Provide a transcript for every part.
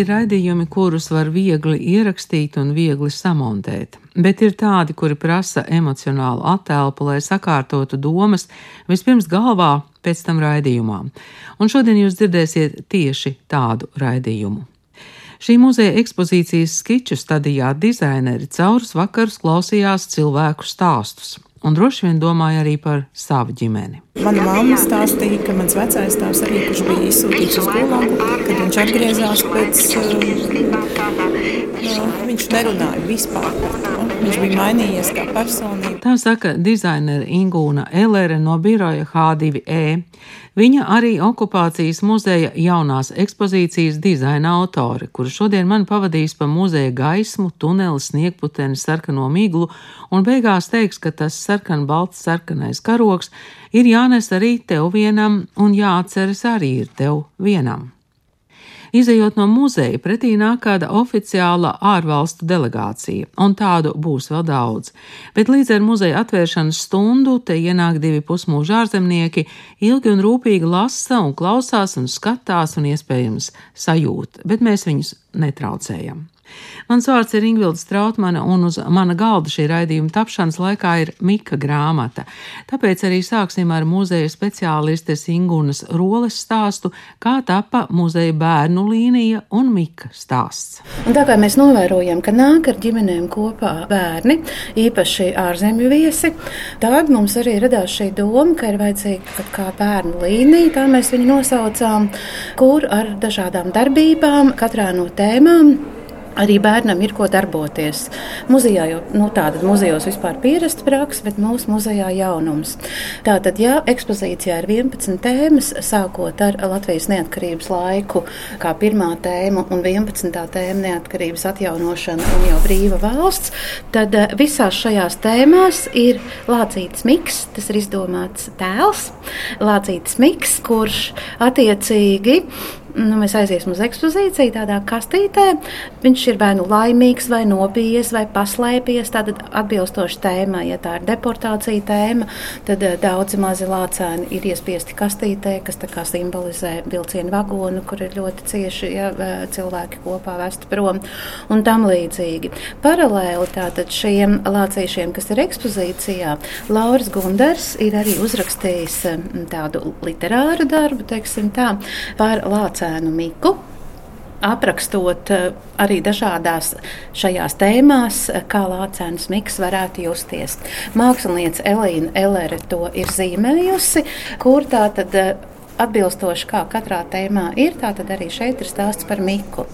Ir raidījumi, kurus var viegli ierakstīt un viegli samontēt, bet ir tādi, kuri prasa emocionālu attēlpu, lai sakārtotu domas vispirms galvā, pēc tam raidījumā. Un šodien jūs dzirdēsiet tieši tādu raidījumu. Šī muzeja ekspozīcijas skiču stadijā dizaineri caurus vakarus klausījās cilvēku stāstus un droši vien domāja arī par savu ģimeni. Mana mamma stāstīja, ka mans vecais tēvs arī, kurš bija izsūtīts uz Gulagu, kad viņš atgriezās pēc, uh, viņš nerunāja vispār par to. Viņš bija mainījies kā personība. Tā saka dizainere Ingūna Elere no biroja H2E. Viņa arī okupācijas muzeja jaunās ekspozīcijas dizaina autore, kuru šodien man pavadīs pa muzeja gaismu, tuneli, sniegputeni, sarkano miglu, un beigās teiks, ka tas sarkan-balts sarkanais karoks ir jānes arī tev vienam, un jāatceras arī ir tev vienam. Izejot no muzeja, pretī nāk kāda oficiāla ārvalstu delegācija, un tādu būs vēl daudz. Bet līdz ar muzeja atvēršanas stundu te ienāk divi pusmūža ārzemnieki, ilgi un rūpīgi lasa un klausās un skatās un iespējams sajūt, bet mēs viņus netraucējam. Mans vārds ir Ingvilda Strautmane, un uz mana galda šī raidījuma tapšanas laikā ir Mika grāmata. Tāpēc arī sāksim ar muzeja speciālistes Ingunas Roles stāstu, kā tapa muzeja bērnu līnija un Mika stāsts. Un tā kā mēs novērojam, ka nāk ar ģimenēm kopā bērni, īpaši ārzemju viesi, tad mums arī radās šī doma, ka ir vajadzīga kā bērnu līnija, tā mēs viņu nosaucām, kur ar dažādām darbībām, katrā no tēmām Arī bērnam ir ko darboties. Muzejā jau nu, tāda muzejos vispār pierasta praksa, bet mūsu muzejā jaunums. Tātad, ja ekspozīcijā ir 11 tēmas, sākot ar Latvijas neatkarības laiku, kā pirmā tēma un 11. tēma neatkarības atjaunošana un jau brīva valsts, tad eh, visās šajās tēmās ir lācīts miks, tas ir izdomāts tēls, lācīts miks, kurš attiecīgi nu, mēs aiziesim uz ekspozīciju tādā kastītē. Viņš ir vai nu laimīgs, vai nobijies, vai paslēpies. Tātad atbilstoši tēmai, ja tā ir deportācija tēma, tad uh, daudzi mazi lācēni ir iespiesti kastītē, kas simbolizē vilcienu vagonu, kur ir ļoti cieši ja, cilvēki kopā vesti prom un tam līdzīgi. Paralēli tātad šiem lācīšiem, kas ir ekspozīcijā, Lauris Gunders ir arī uzrakstījis tādu literāru darbu, teiksim tā, par lācēm Lācēnu Miku. Aprakstot eh, arī dažādās šajās tēmās, eh, kā lācēns miks varētu justies. Mākslinieca Elīna Elere to ir zīmējusi, kur tā tad eh, atbilstoši kā katrā tēmā ir, tā tad arī šeit ir stāsts par miku.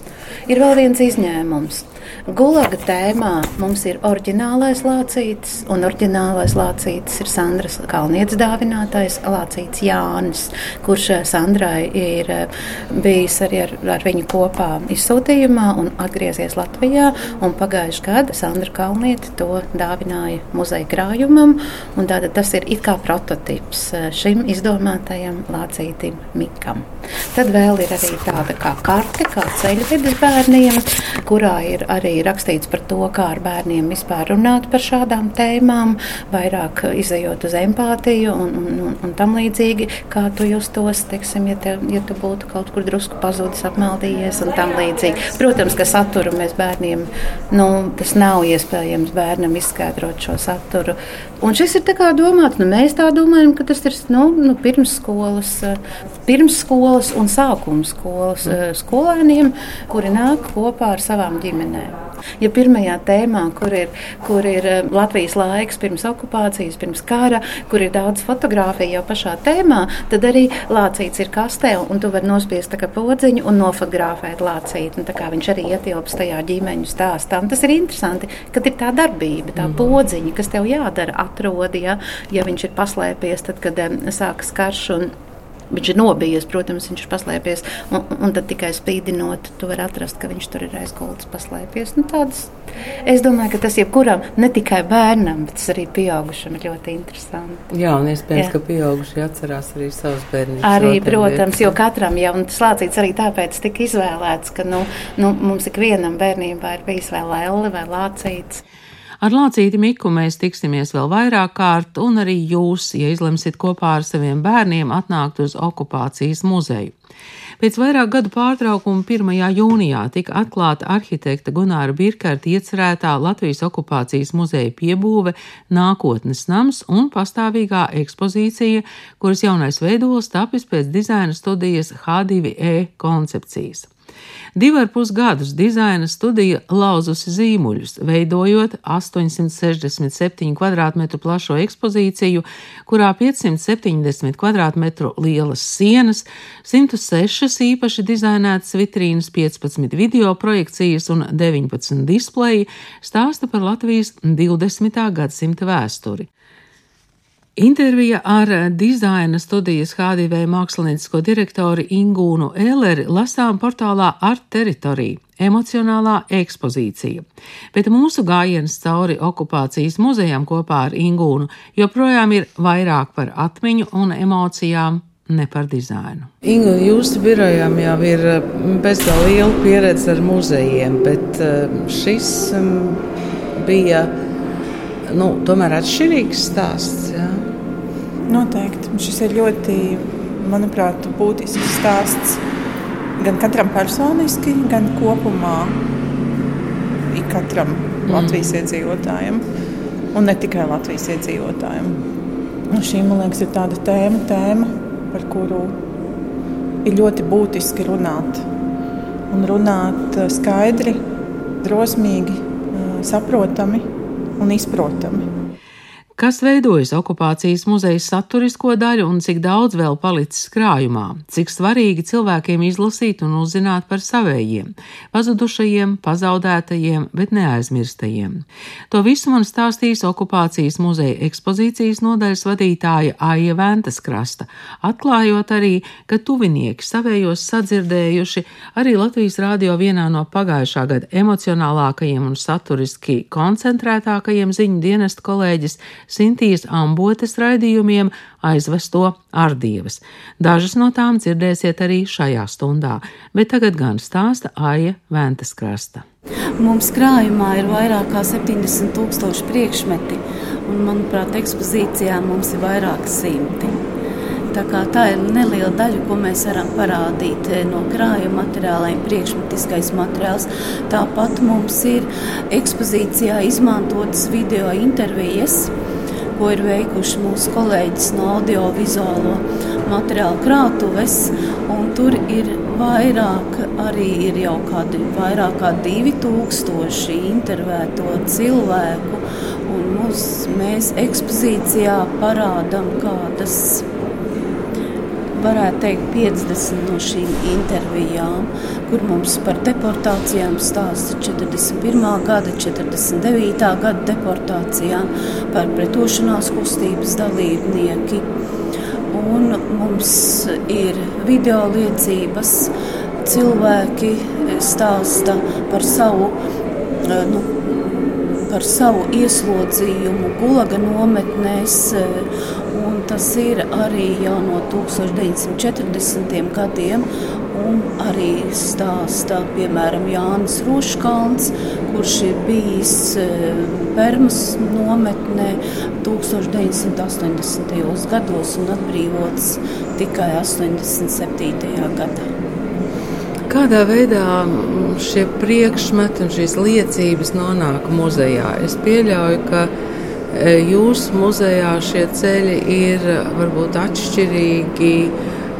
Ir vēl viens izņēmums. Gulaga tēmā mums ir oriģinālais lācītis, un oriģinālais lācītis ir Sandras Kalnietes dāvinātais lācītis Jānis, kurš eh, Sandrai ir eh, bijis arī ar, ar viņu kopā izsūtījumā un atgriezies Latvijā. Un pagājušajā gadā Sandra Kalniete to dāvināja muzeja krājumam, un tātad tas ir it kā prototyps eh, šim izdomātajam lācītim Mikam. Tad vēl ir arī tāda kā karte, kā ceļvedis bērniem, kurā ir arī rakstīts par to, kā ar bērniem vispār runāt par šādām tēmām, vairāk izējot uz empātiju un, un, un, un tam līdzīgi, kā tu justos, teiksim, ja, te, ja tu būtu kaut kur drusku pazudis, apmaldījies un tam līdzīgi. Protams, ka saturu mēs bērniem, nu, tas nav iespējams bērnam izskaidrot šo saturu. Un šis ir domāts, nu, mēs tā domājam, ka tas ir nu, nu, pirmsskolas, pirmsskolas un sākuma skolas mm. skolēniem, kuri nāk kopā ar savām ģimenēm. Ja pirmajā tēmā, kur ir, kur ir eh, Latvijas laiks pirms okupācijas, pirms kara, kur ir daudz fotografiju jau pašā tēmā, tad arī lācīts ir kastē, un tu vari nospiest podziņu un nofotografēt lācīti. Viņš arī ietilpst tajā ģimeņu stāstā. Un tas ir interesanti, ka ir tā darbība, tā mm. podziņa, kas tev jādara, atrodi, ja, ja viņš ir paslēpies, tad, kad um, sākas karš. Un, Viņš ir nobijies, protams, viņš ir paslēpies. Un, un tad tikai spīdinot, tu vari atrast, ka viņš tur ir aizgults, paslēpies. Nu, tādas, es domāju, ka tas jebkuram, ne tikai bērnam, bet arī pieaugušam, ir ļoti interesanti. Jā, un iespējams, Jā. ka pieaugušie atcerās arī savus bērnus. Arī, protams, jo katram jau tas lācīts arī tāpēc tika izvēlēts, ka nu, nu, mums ikvienam bērnībā ir bijis vai lēli vai lācīts. Ar Lācīti Miku mēs tiksimies vēl vairāk kārt, un arī jūs, ja izlemsiet kopā ar saviem bērniem atnākt uz okupācijas muzeju. Pēc vairāk gadu pārtraukuma 1. jūnijā tika atklāta arhitekta Gunāra Birkārta iecerētā Latvijas okupācijas muzeja piebūve Nākotnes nams un pastāvīgā ekspozīcija, kuras jaunais veidols tapis pēc dizaina studijas H2E koncepcijas. Divu ar pus gadus dizaina studija lauzusi zīmuļus, veidojot 867 km2 plašo ekspozīciju, kurā 570 km2 lielas sienas, 106 īpaši dizainētas vitrīnas, 15 video projekcijas un 19 displeji stāsta par Latvijas 20. gadsimta vēsturi. Intervija ar dizaina studijas HDV māksliniecisko direktoru Ingūnu Ēleri lasām portālā Art Teritorija - emocionālā ekspozīcija. Bet mūsu gājiens cauri okupācijas muzejam kopā ar Ingūnu joprojām ir vairāk par atmiņu un emocijām. Ne par dizainu. Ingu, jūsu birojām jau ir bezgalīgi liela pieredze ar muzejiem, bet šis bija nu, tomēr atšķirīgs stāsts. Jā. Noteikti. Šis ir ļoti, manuprāt, būtisks stāsts gan katram personiski, gan kopumā katram mm. Latvijas iedzīvotājam. Un ne tikai Latvijas iedzīvotājiem. Un šī, man liekas, ir tāda tēma, tēma, par kuru ir ļoti būtiski runāt. Un runāt eh, skaidri, drosmīgi, eh, saprotami un izprotami kas veidojas okupācijas muzeja saturisko daļu un cik daudz vēl palicis krājumā, cik svarīgi cilvēkiem izlasīt un uzzināt par savējiem, pazudušajiem, pazaudētajiem, bet neaizmirstajiem. To visu man stāstīs okupācijas muzeja ekspozīcijas nodaļas vadītāja Aija Ventas krasta, atklājot arī, ka tuvinieki savējos sadzirdējuši arī Latvijas rādio vienā no pagājušā gada emocionālākajiem un saturiski koncentrētākajiem ziņu dienestu kolēģis Sintīs ambotes raidījumiem aizvesto ārdievas. Dažas no tām dzirdēsiet arī šajā stundā, bet tagad gan stāsta Aija Ventas krasta. Mums krājumā ir vairāk kā 70 tūkstoši priekšmeti, un, manuprāt, ekspozīcijā mums ir vairāk simti. Tā, tā ir neliela daļa, ko mēs varam parādīt eh, no krājuma materiāliem, priekšmetiskais materiāls. Tāpat mums ir ekspozīcijā izmantotas video intervijas ko ir veikuši mūsu kolēģis no audiovizuālo materiālu krātuves. Tur ir vairāk, arī ir jau kādi vairāk kā 2000 intervēto cilvēku. Mums, mēs ekspozīcijā parādām kādas varētu teikt, 50 no šīm intervijām, kur mums par deportācijām stāsta 41. gada, 49. gada deportācijām, par pretošanās kustības dalībnieki. Un mums ir video liecības, cilvēki stāsta par savu, eh, nu, par savu ieslodzījumu Gulaga nometnēs tas ir arī jau no 1940. gadiem. Un arī stāstā, piemēram, Jānis Roškalns, kurš ir bijis Permas eh, nometnē 1980. gados un atbrīvots tikai 87. gadā. Kādā veidā šie priekšmeti un šīs liecības nonāk muzejā? Es pieļauju, ka E, jūsu muzejā šie ceļi ir varbūt atšķirīgi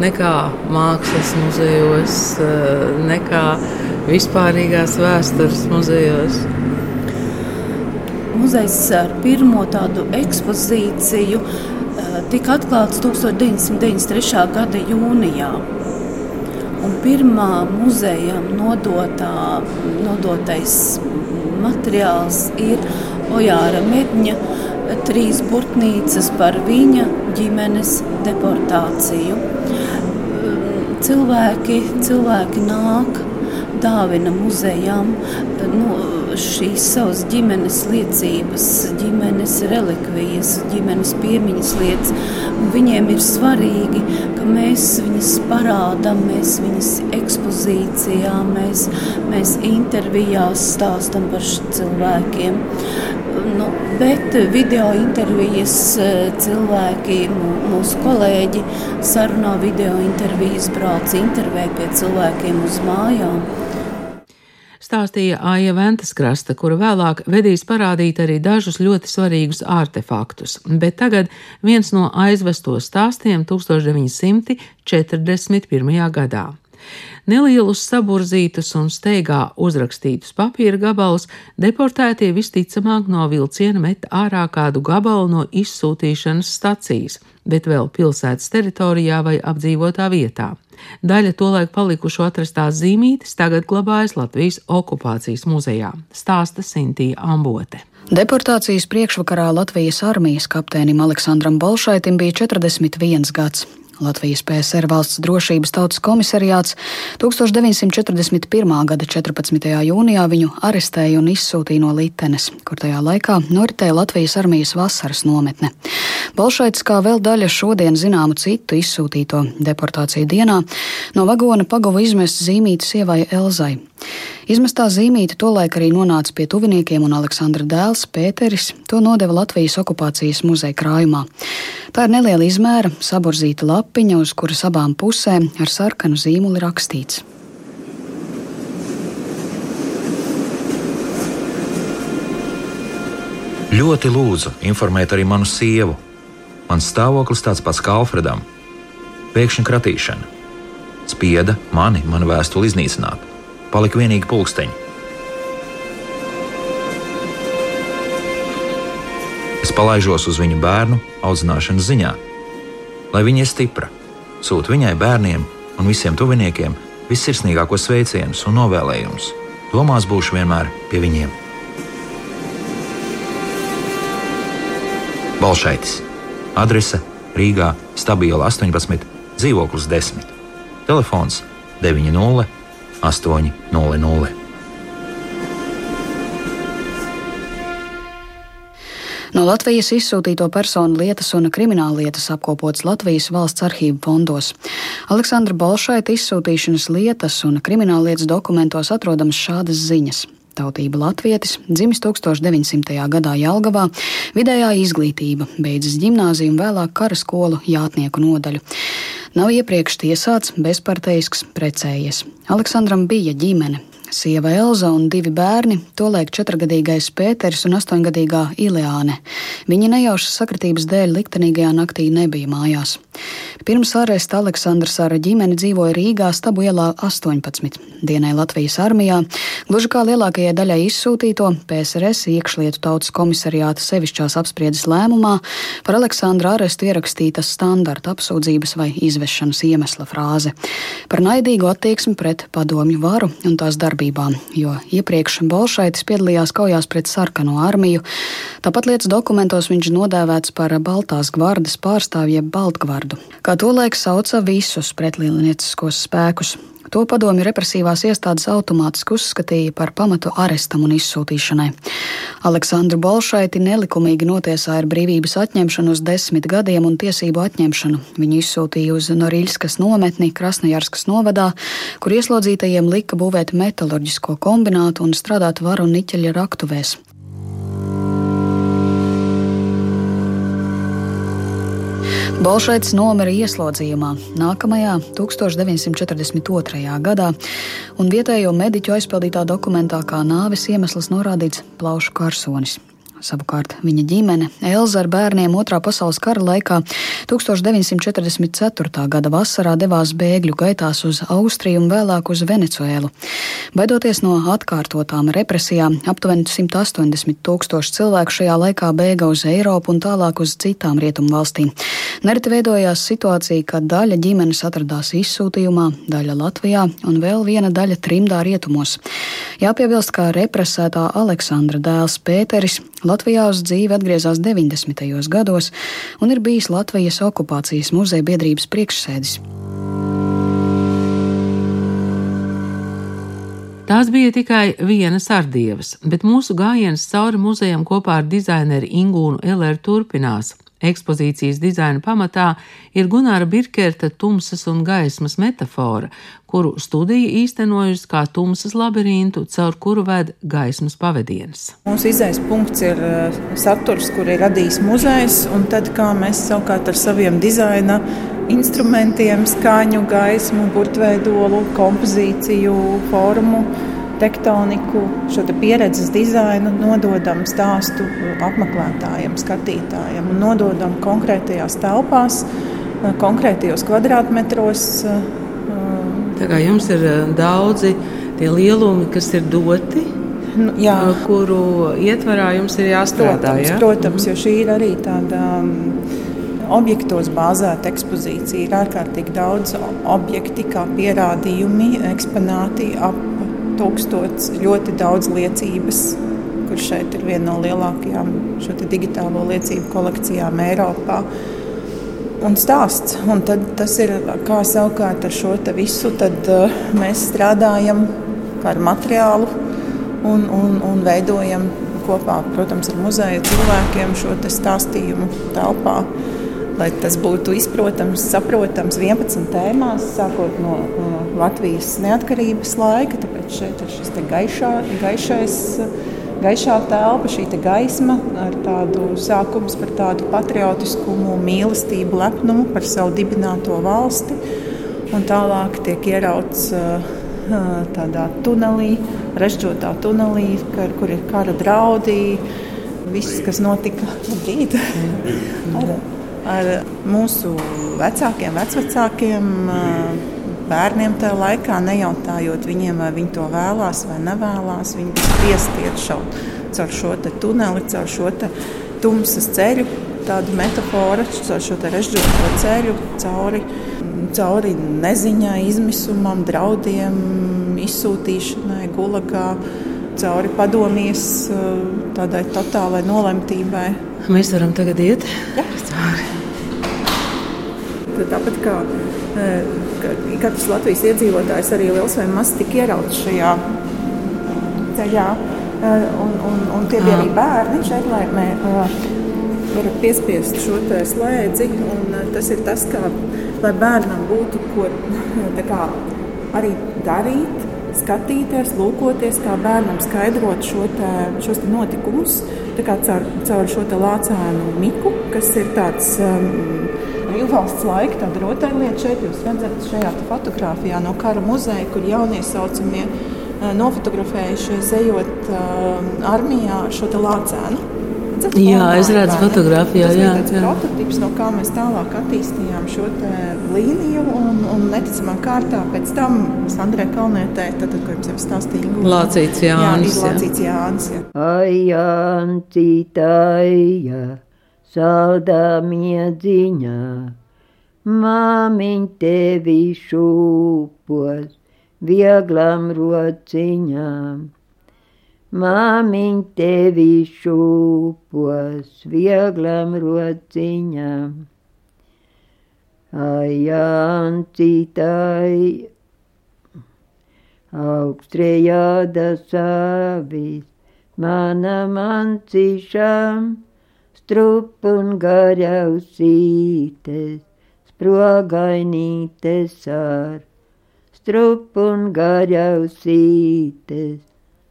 nekā mākslas muzejos, nekā vispārīgās vēstures muzejos. Muzejs ar pirmo tādu ekspozīciju e, tika atklāts 1993. gada jūnijā. Un pirmā muzeja nodotā, nodotais materiāls ir Ojāra Medņa trīs burtnīcas par viņa ģimenes deportāciju. Cilvēki, cilvēki nāk, dāvina muzejām. Nu, šīs savas ģimenes liecības, ģimenes relikvijas, ģimenes piemiņas lietas. Viņiem ir svarīgi, ka mēs viņus parādām, mēs viņus ekspozīcijā, mēs, mēs intervijās stāstam par cilvēkiem. Nu, bet video intervijas eh, cilvēki, mūsu kolēģi, sarunā video intervijas brauc intervē pie cilvēkiem uz mājām. Stāstīja Aija Ventaskrasta, kura vēlāk vedīs parādīt arī dažus ļoti svarīgus artefaktus, bet tagad viens no aizvesto stāstiem 1941. gadā. Nelielus saburzītus un steigā uzrakstītus papīra gabalus deportētie visticamāk no vilciena met ārā kādu gabalu no izsūtīšanas stacijas, bet vēl pilsētas teritorijā vai apdzīvotā vietā. Daļa tolaik palikušo atrastās zīmītes tagad glabājas Latvijas okupācijas muzejā, stāsta Sintīja Ambote. Deportācijas priekšvakarā Latvijas armijas kapteinim Aleksandram Bolšaitim bija 41 gads. Latvijas PSR valsts drošības tautas komisariāts 1941. gada 14. jūnijā viņu arestēja un izsūtīja no Litenes, kur tajā laikā noritēja Latvijas armijas vasaras nometne. Balšaits, kā vēl daļa šodien zināmu citu izsūtīto deportāciju dienā, no vagona pagava izmest zīmīti sievai Elzai. Izmestā zīmīte tolaik arī nonāca pie tuviniekiem, un Aleksandra dēls Pēteris to nodeva Latvijas okupācijas muzeja krājumā. Tā ir neliela izmēra, saburzīta lapiņa, uz kuras abām pusēm ar sarkanu zīmuli rakstīts. Ļoti lūdzu informēt arī manu sievu. Mans stāvoklis tāds pats kā Alfredam. Pēkšņa kratīšana. Spieda mani, manu vēstuli iznīcināt palika vienīgi pulksteņi. Es palaižos uz viņu bērnu audzināšanas ziņā, lai viņa ir stipra, sūta viņai, bērniem un visiem tuviniekiem vissirsnīgākos sveicienus un novēlējumus. Domās būšu vienmēr pie viņiem. Balšaitis. Adrese Rīgā, Stabila 18, dzīvoklis 10. Telefons 90 800. No Latvijas izsūtīto personu lietas un krimināllietas apkopotas Latvijas valsts arhīvu fondos. Aleksandra Bolšaita izsūtīšanas lietas un krimināllietas dokumentos atrodamas šādas ziņas. Tautība latvietis, dzimis 1900. gadā Jelgavā, vidējā izglītība, beidzis gimnāziju un vēlāk kara skolu jātnieku nodaļu. Nav iepriekš tiesāts, bezparteisks, precējies. Aleksandram bija ģimene, sieva Elza un divi bērni, tolaik četrgadīgais Pēters un astoņgadīgā Ileāne. Viņa nejaušas sakritības dēļ liktenīgajā naktī nebija mājās. Pirms aresta Aleksandrs ar ģimeni dzīvoja Rīgā Stabu ielā 18. Dienai Latvijas armijā, gluži kā lielākajai daļai izsūtīto PSRS iekšlietu tautas komisariāta sevišķās apspriedes lēmumā par Aleksandra arestu ierakstīta standarta apsūdzības vai izvešanas iemesla frāze par naidīgu attieksmi pret padomju varu un tās darbībām, jo iepriekš Bolšaitis piedalījās kaujās pret sarkano armiju. Tāpat lietas dokumentos viņš nodēvēts par Baltās gvardas pārstāvjiem Baltgvardu. Kā tolaik sauca visus pretlīnieciskos spēkus. To padomju represīvās iestādes automātiski uzskatīja par pamatu arestam un izsūtīšanai. Aleksandru Bolšaiti nelikumīgi notiesāja ar brīvības atņemšanu uz desmit gadiem un tiesību atņemšanu. Viņu izsūtīja uz Norilskas nometni Krasnojarskas novadā, kur ieslodzītajiem lika būvēt metālurģisko kombinātu un strādāt varu niķeļa raktuvēs. Bolšaits nomira ieslodzījumā nākamajā 1942. gadā, un vietējo mediķu aizpildītā dokumentā kā nāves iemesls norādīts plaušu karsonis. Savukārt viņa ģimene Elza ar bērniem Otrā pasaules kara laikā 1944. gada vasarā devās bēgļu gaitās uz Austriju un vēlāk uz Venecuēlu. Baidoties no atkārtotām represijām, aptuveni 180 tūkstoši cilvēku šajā laikā bēga uz Eiropu un tālāk uz citām rietumu valstīm. Nereti veidojās situācija, ka daļa ģimenes atradās izsūtījumā, daļa Latvijā un vēl viena daļa trimdā rietumos. Jāpiebilst, ka represētā Aleksandra dēls Pēteris Latvijā uz dzīvi atgriezās 90. gados un ir bijis Latvijas okupācijas muzeja biedrības priekšsēdis. Tās bija tikai vienas ardievas, bet mūsu gājiens cauri muzejam kopā ar dizaineri Ingūnu Eleru turpinās. Ekspozīcijas dizaina pamatā ir Gunāra Birkerta tumsas un gaismas metafora, kuru studija īstenojusi kā tumsas labirintu, caur kuru ved gaismas pavadienas. Mūsu izējas punkts ir eh, saturs, kur ir radījis muzejs, un tad kā mēs savukārt ar saviem dizaina instrumentiem, skaņu, gaismu, burtveidolu, kompozīciju, formu, tektoniku, šo te pieredzes dizainu nododam stāstu apmeklētājiem, skatītājiem un nododam konkrētajās telpās, konkrētajos kvadrātmetros. Tā kā jums ir eh, daudzi tie lielumi, kas ir doti, nu, jā. kuru ietvarā jums ir jāstrādā. Protams, ja? protams jo šī ir arī tāda objektos bāzēta ekspozīcija. Ir ārkārtīgi daudz objekti, kā pierādījumi, eksponāti, ap tūkstots, ļoti daudz liecības, kurš šeit ir viena no lielākajām šo digitālo liecību kolekcijām Eiropā. Un stāsts. Un tas ir kā savukārt ar šo visu. Tad, uh, mēs strādājam ar materiālu un, un, un veidojam kopā, protams, ar muzeja cilvēkiem šo stāstījumu telpā lai tas būtu izprotams, saprotams 11 tēmās, sākot no, Latvijas neatkarības laika. Tāpēc šeit ir šis gaišā, gaišais. Gaišā telpa, šī gaisma ar tādu sākumu par tādu patriotiskumu, mīlestību, lepnumu par savu dibināto valsti. Un tālāk tiek ierauts tādā tunelī, režģotā tunelī, kur ir kara draudi, viss, kas notika brīdī ar mūsu vecākiem, vecvecākiem, bērniem tajā laikā, nejautājot viņiem, vai viņi to vēlās vai nevēlās. Viņi bija spiesti iet šaut caur šo tuneli, caur šo tumsas ceļu, tādu metaforu, caur šo režģīto ceļu, cauri, cauri neziņai, izmisumam, draudiem, izsūtīšanai, gulagā, cauri padomjas tādai totālai nolemtībai. Mēs varam tagad iet ja. cauri. Tāpat kā katrs Latvijas iedzīvotājs, arī liels vai mazs tika ierauts šajā ceļā. Un, un, un tie bija arī bērni šeit, lai mēs varam piespiest šo slēdzi. Tas ir tas, kā, lai bērnam būtu ko kā, arī darīt, skatīties, lūkoties, kā bērnam skaidrot šo te, šos te notikumus. Caur, caur šo lācēnu miku, kas ir tāds um, brīvvalsts laika tāda rotaļlieta. Šeit jūs redzat šajā fotografijā no kara muzeja, kur jauniesaucamie eh, nofotografējušies ejot uh, armijā ar šo lācēnu. Redzat, jā, es redzu fotografijā. Tas jā, tas ir prototyps, no kā mēs tālāk attīstījām šo līniju. Un, un neticamā kārtā pēc tam Sandrē Kalnietē, tad, ko jums jau stāstīja, Lācīts Jānis. Jā, Lācīts Jānis. Jā. Ai, Jantītāja saldā miedziņā, māmiņ tevi šūpos, vieglam rociņām. Māmiņ tevi šūpos, vieglam rociņām. Ajancitai augstrējāda savis, mana mancīšām strup un garausītes, sprogainītes ar, strup un garausītes,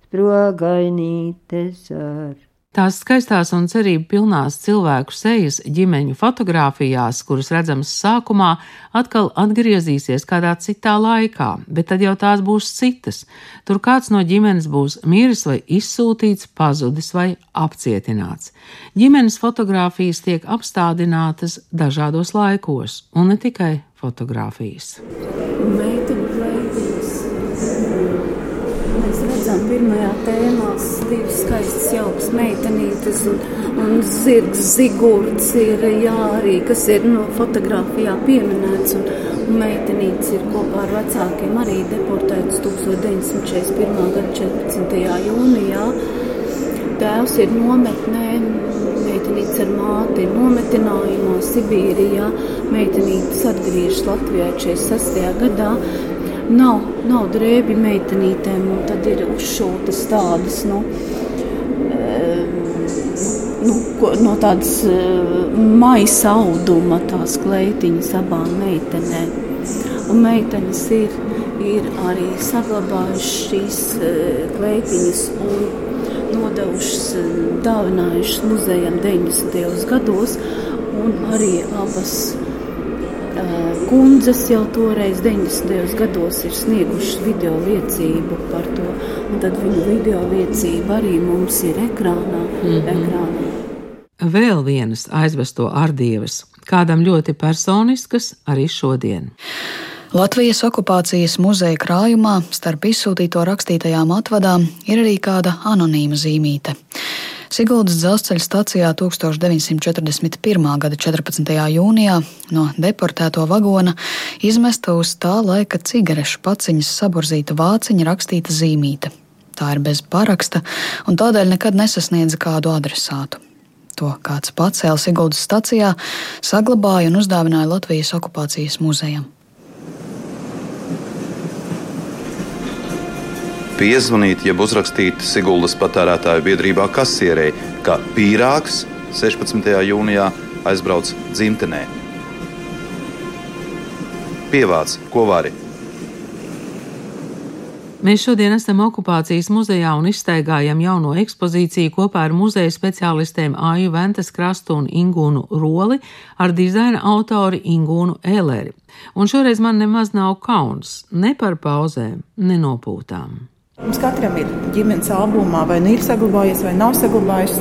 sprogainītes ar. Tās skaistās un cerību pilnās cilvēku sejas ģimeņu fotografijās, kuras redzamas sākumā, atkal atgriezīsies kādā citā laikā, bet tad jau tās būs citas. Tur kāds no ģimenes būs miris vai izsūtīts, pazudis vai apcietināts. Ģimenes fotografijas tiek apstādinātas dažādos laikos, un ne tikai fotografijas. Meiteņu pirmajā tēmā divas skaistas, jaukas meitenītes un, un zirgs Zigurds ir, jā, arī, kas ir nu, fotografijā pieminēts. Un, un meitenītes ir kopā ar vecākiem arī deportētas 1941. gada 14. jūnijā. Tēvs ir nometnē, meitenītes ar māti ir nometinājumā Sibīrijā. Meitenītes atgriežas Latvijā 46. gadā Nav, nav drēbi meitenītēm, un tad ir uzšūtas tādas, nu, nu, no tādas maisa auduma tās kleitiņas abām meitenēm. Un meitenes ir, ir arī saglabājušas šīs kleitiņas un nodevušas, dāvinājušas muzejam 90. gados, un arī abas kundzes jau toreiz 90. gados ir sniegušas video liecību par to, un tad viņu video liecība arī mums ir ekrānā. Mm -hmm. ekrānā. Vēl vienas aizvesto ardievas, kādam ļoti personiskas arī šodien. Latvijas okupācijas muzeja krājumā starp izsūtīto rakstītajām atvadām ir arī kāda anonīma zīmīte. Siguldas dzelzceļa stacijā 1941. gada 14. jūnijā no deportēto vagona izmesta uz tā laika cigarešu paciņas saburzīta vāciņa rakstīta zīmīte. Tā ir bez paraksta un tādēļ nekad nesasniedza kādu adresātu. To kāds pacēla Siguldas stacijā, saglabāja un uzdāvināja Latvijas okupācijas muzejam. Piezvanīt, jeb uzrakstīt Siguldas patērētāju biedrībā kasierei, ka pīrāgs 16. jūnijā aizbrauc dzimtenē. Pievāc, ko vari! Mēs šodien esam okupācijas muzejā un izstaigājam jauno ekspozīciju kopā ar muzeja speciālistiem Āju Ventas Krastu un Ingūnu Roli ar dizaina autori Ingūnu Eleri. Un šoreiz man nemaz nav kauns ne par pauzēm, ne nopūtām. Mums katram ir ģimenes albumā, vai nu ir saglabājies, vai nav saglabājies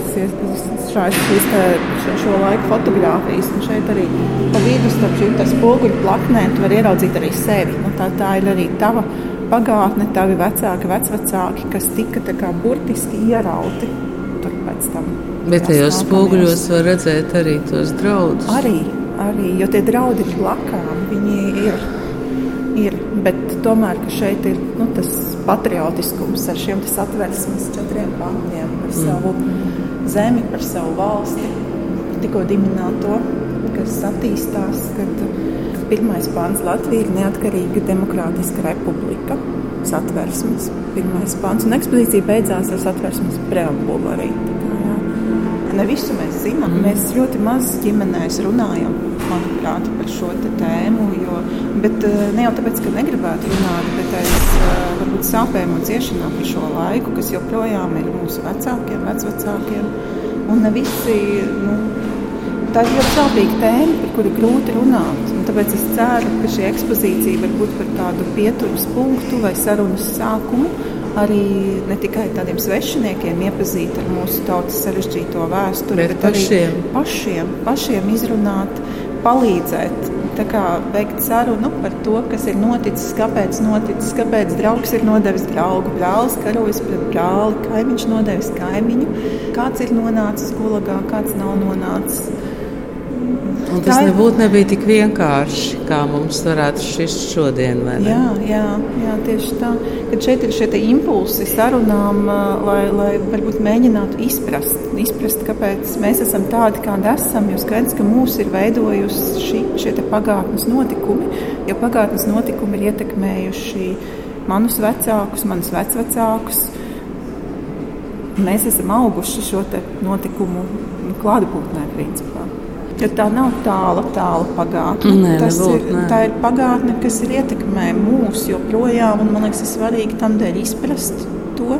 šās, šīs, šo laiku fotografijas. Un šeit arī pa vidu starp šīm spoguļu plaknēm tu vari ieraudzīt arī sevi. Nu, tā, tā ir arī tava pagātne, tavi vecāki, vecvecāki, kas tika kā, burtiski ierauti pēc tam. Bet tajos spoguļos var redzēt arī tos draudus. Arī, arī jo tie draudi ir blakām, viņi ir ir. Bet tomēr šeit ir nu, tas patriotiskums ar šiem satversmes četriem pantiem par mm. savu zemi, par savu valsti, tikko dibināto, kas attīstās. Kad pirmais pants Latvija ir neatkarīga demokrātiska republika. Satversmes pirmais pants un ekspozīcija beidzās ar satversmes preambulu arī. Ne visu mēs zinām. Mm. Mēs ļoti maz ģimenēs runājam manuprāt, par šo tēmu. Jo, bet eh, ne jau tāpēc, ka negribētu runāt, bet aiz eh, varbūt sāpēm un ciešanām par šo laiku, kas joprojām ir mūsu vecākiem, vecvecākiem. Un ne visi, nu, tā ir ļoti sāpīga tēma, par kuru grūti runāt. Un tāpēc es ceru, ka šī ekspozīcija var būt par tādu pieturas punktu vai sarunas sākumu arī ne tikai tādiem svešiniekiem iepazīt ar mūsu tautas sarežģīto vēsturi, bet, bet pašiem. arī pašiem, pašiem izrunāt, palīdzēt. Tā kā veikt sarunu par to, kas ir noticis, kāpēc noticis, kāpēc draugs ir nodevis draugu, brālis karojas pret brāli, kaimiņš nodevis kaimiņu, kāds ir nonācis gulagā, kāds nav nonācis. Un tas ir... nebūtu nebija tik vienkārši, kā mums varētu šis šodien. Jā, jā, jā, tieši tā. Kad šeit ir šie impulsi sarunām, lai, lai varbūt mēģinātu izprast, izprast, kāpēc mēs esam tādi, kādi esam. Jo skaidrs, ka mūs ir veidojusi šī, šie pagātnes notikumi, jo pagātnes notikumi ir ietekmējuši manus vecākus, manus vecvecākus. Mēs esam auguši šo notikumu klātbūtnē, principā. Jo tā nav tāla, tāla pagātne. Nē, Tas nebūt, ir, nē. tā ir pagātne, kas ir ietekmē mūs joprojām. Man liekas, ir svarīgi tam dēļ izprast to.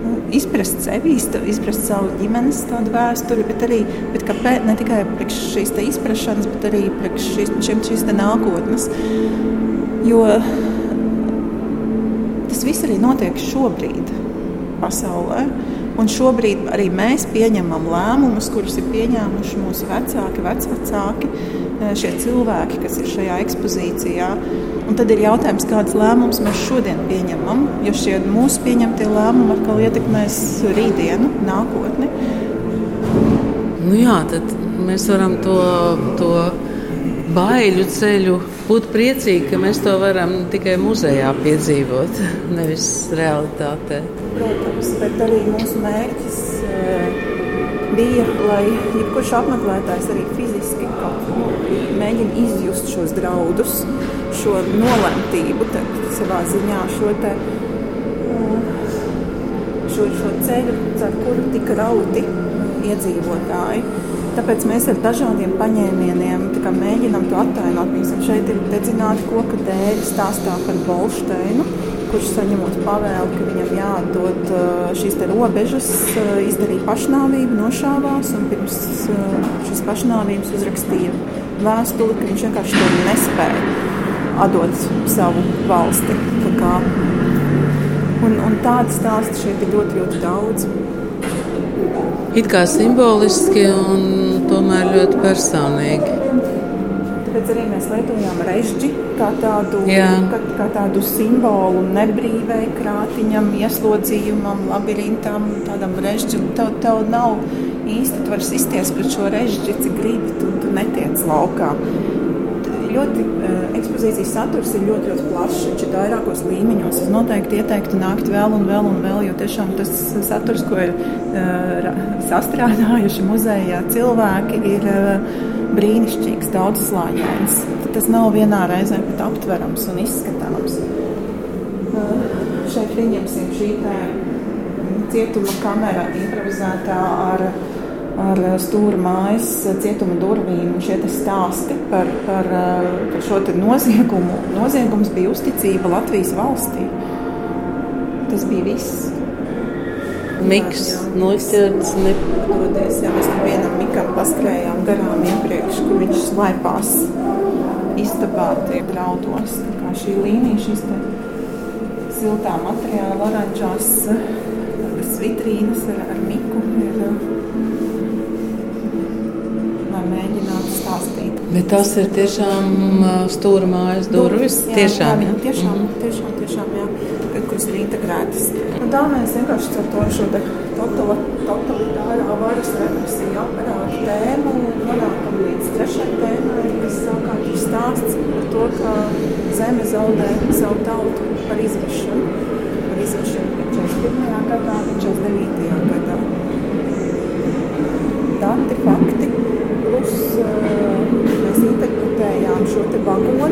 Nu, izprast sevi, izprast savu ģimenes vēsturi, bet arī bet kāpēc, ne tikai priekš šīs izpratnes, bet arī priekš šīs, šiem, šīs nākotnes. Jo tas viss arī notiek šobrīd pasaulē. Un šobrīd arī mēs pieņemam lēmumus, kurus ir pieņēmuši mūsu vecāki, vecvecāki, e, šie cilvēki, kas ir šajā ekspozīcijā. Un tad ir jautājums, kādas lēmumus mēs šodien pieņemam, jo šie mūsu pieņemtie lēmumi atkal ietekmēs rītdienu, nākotni. Nu jā, tad mēs varam to. to baiļu ceļu, būt priecīgi, ka mēs to varam tikai muzejā piedzīvot, nevis realitātē. Protams, bet arī mūsu mērķis eh, bija, lai jebkurš apmeklētājs arī fiziski mēģina izjust šos draudus, šo nolemtību, savā ziņā šo, te, šo, šo ceļu, ar kuru tika rauti iedzīvotāji. Tāpēc mēs ar dažādiem paņēmieniem mēģinām to attēlot. Piemēram, šeit ir dedzināti koka dēļi stāstā par Bolšteinu, kurš saņemot pavēli, ka viņam jāatdod šīs robežas, izdarīja pašnāvību, nošāvās un pirms šīs pašnāvības uzrakstīja vēstuli, ka viņš vienkārši to nespēja atdot savu valsti. Un, un tādu stāstu šeit ir ļoti, ļoti daudz. It kā simboliski un tomēr ļoti personīgi. Tāpēc arī mēs lietojām režģi kā tādu, kā, kā tādu simbolu nebrīvai, krātiņam, ieslodzījumam, labirintam, tādam režģim. Tev, tev nav īsti, tu vari sisties pret šo režģi, cik gribi, tu, tu netiec laukā ļoti uh, ekspozīcijas saturs ir ļoti, ļoti plašs. Viņš ir vairākos līmeņos. Es noteikti ieteiktu nākt vēl un vēl un vēl, jo tiešām tas saturs, ko ir uh, sastrādājuši muzejā cilvēki, ir uh, brīnišķīgs, daudzslāņains. Tas nav vienā reizē pat aptverams un izskatāms. Šeit pieņemsim šī cietuma kamera improvizētā ar ar stūra mājas cietuma durvīm šie stāsti par, par, par šo noziegumu. Noziegums bija uzticība Latvijas valstī. Tas bija viss. Miks, noķerts, nepatoties. Jā, mēs tam vienam mikam paskrējām garām iepriekš, kur viņš slaipās istabā tie graudos. Tā kā šī līnija, šīs te siltā materiāla oranžās vitrīnas ar, ar miku ir mēģināt stāstīt. Bet tas ir tiešām stūra mājas durvis. Jā, tiešām, jā, tiešām, mm tiešām, tiešām jā, kuras ir integrētas. Un tā mēs vienkārši ar to šo totalitāro varas represiju aparātu tēmu nonākam līdz trešajai tēmai, kas savukārt ir stāsts par to, ka zeme zaudē savu tautu par izvešanu. Par izvešanu 41. gadā, 49. gadā. Dati, fakti, mēs interpretējām šo vagonu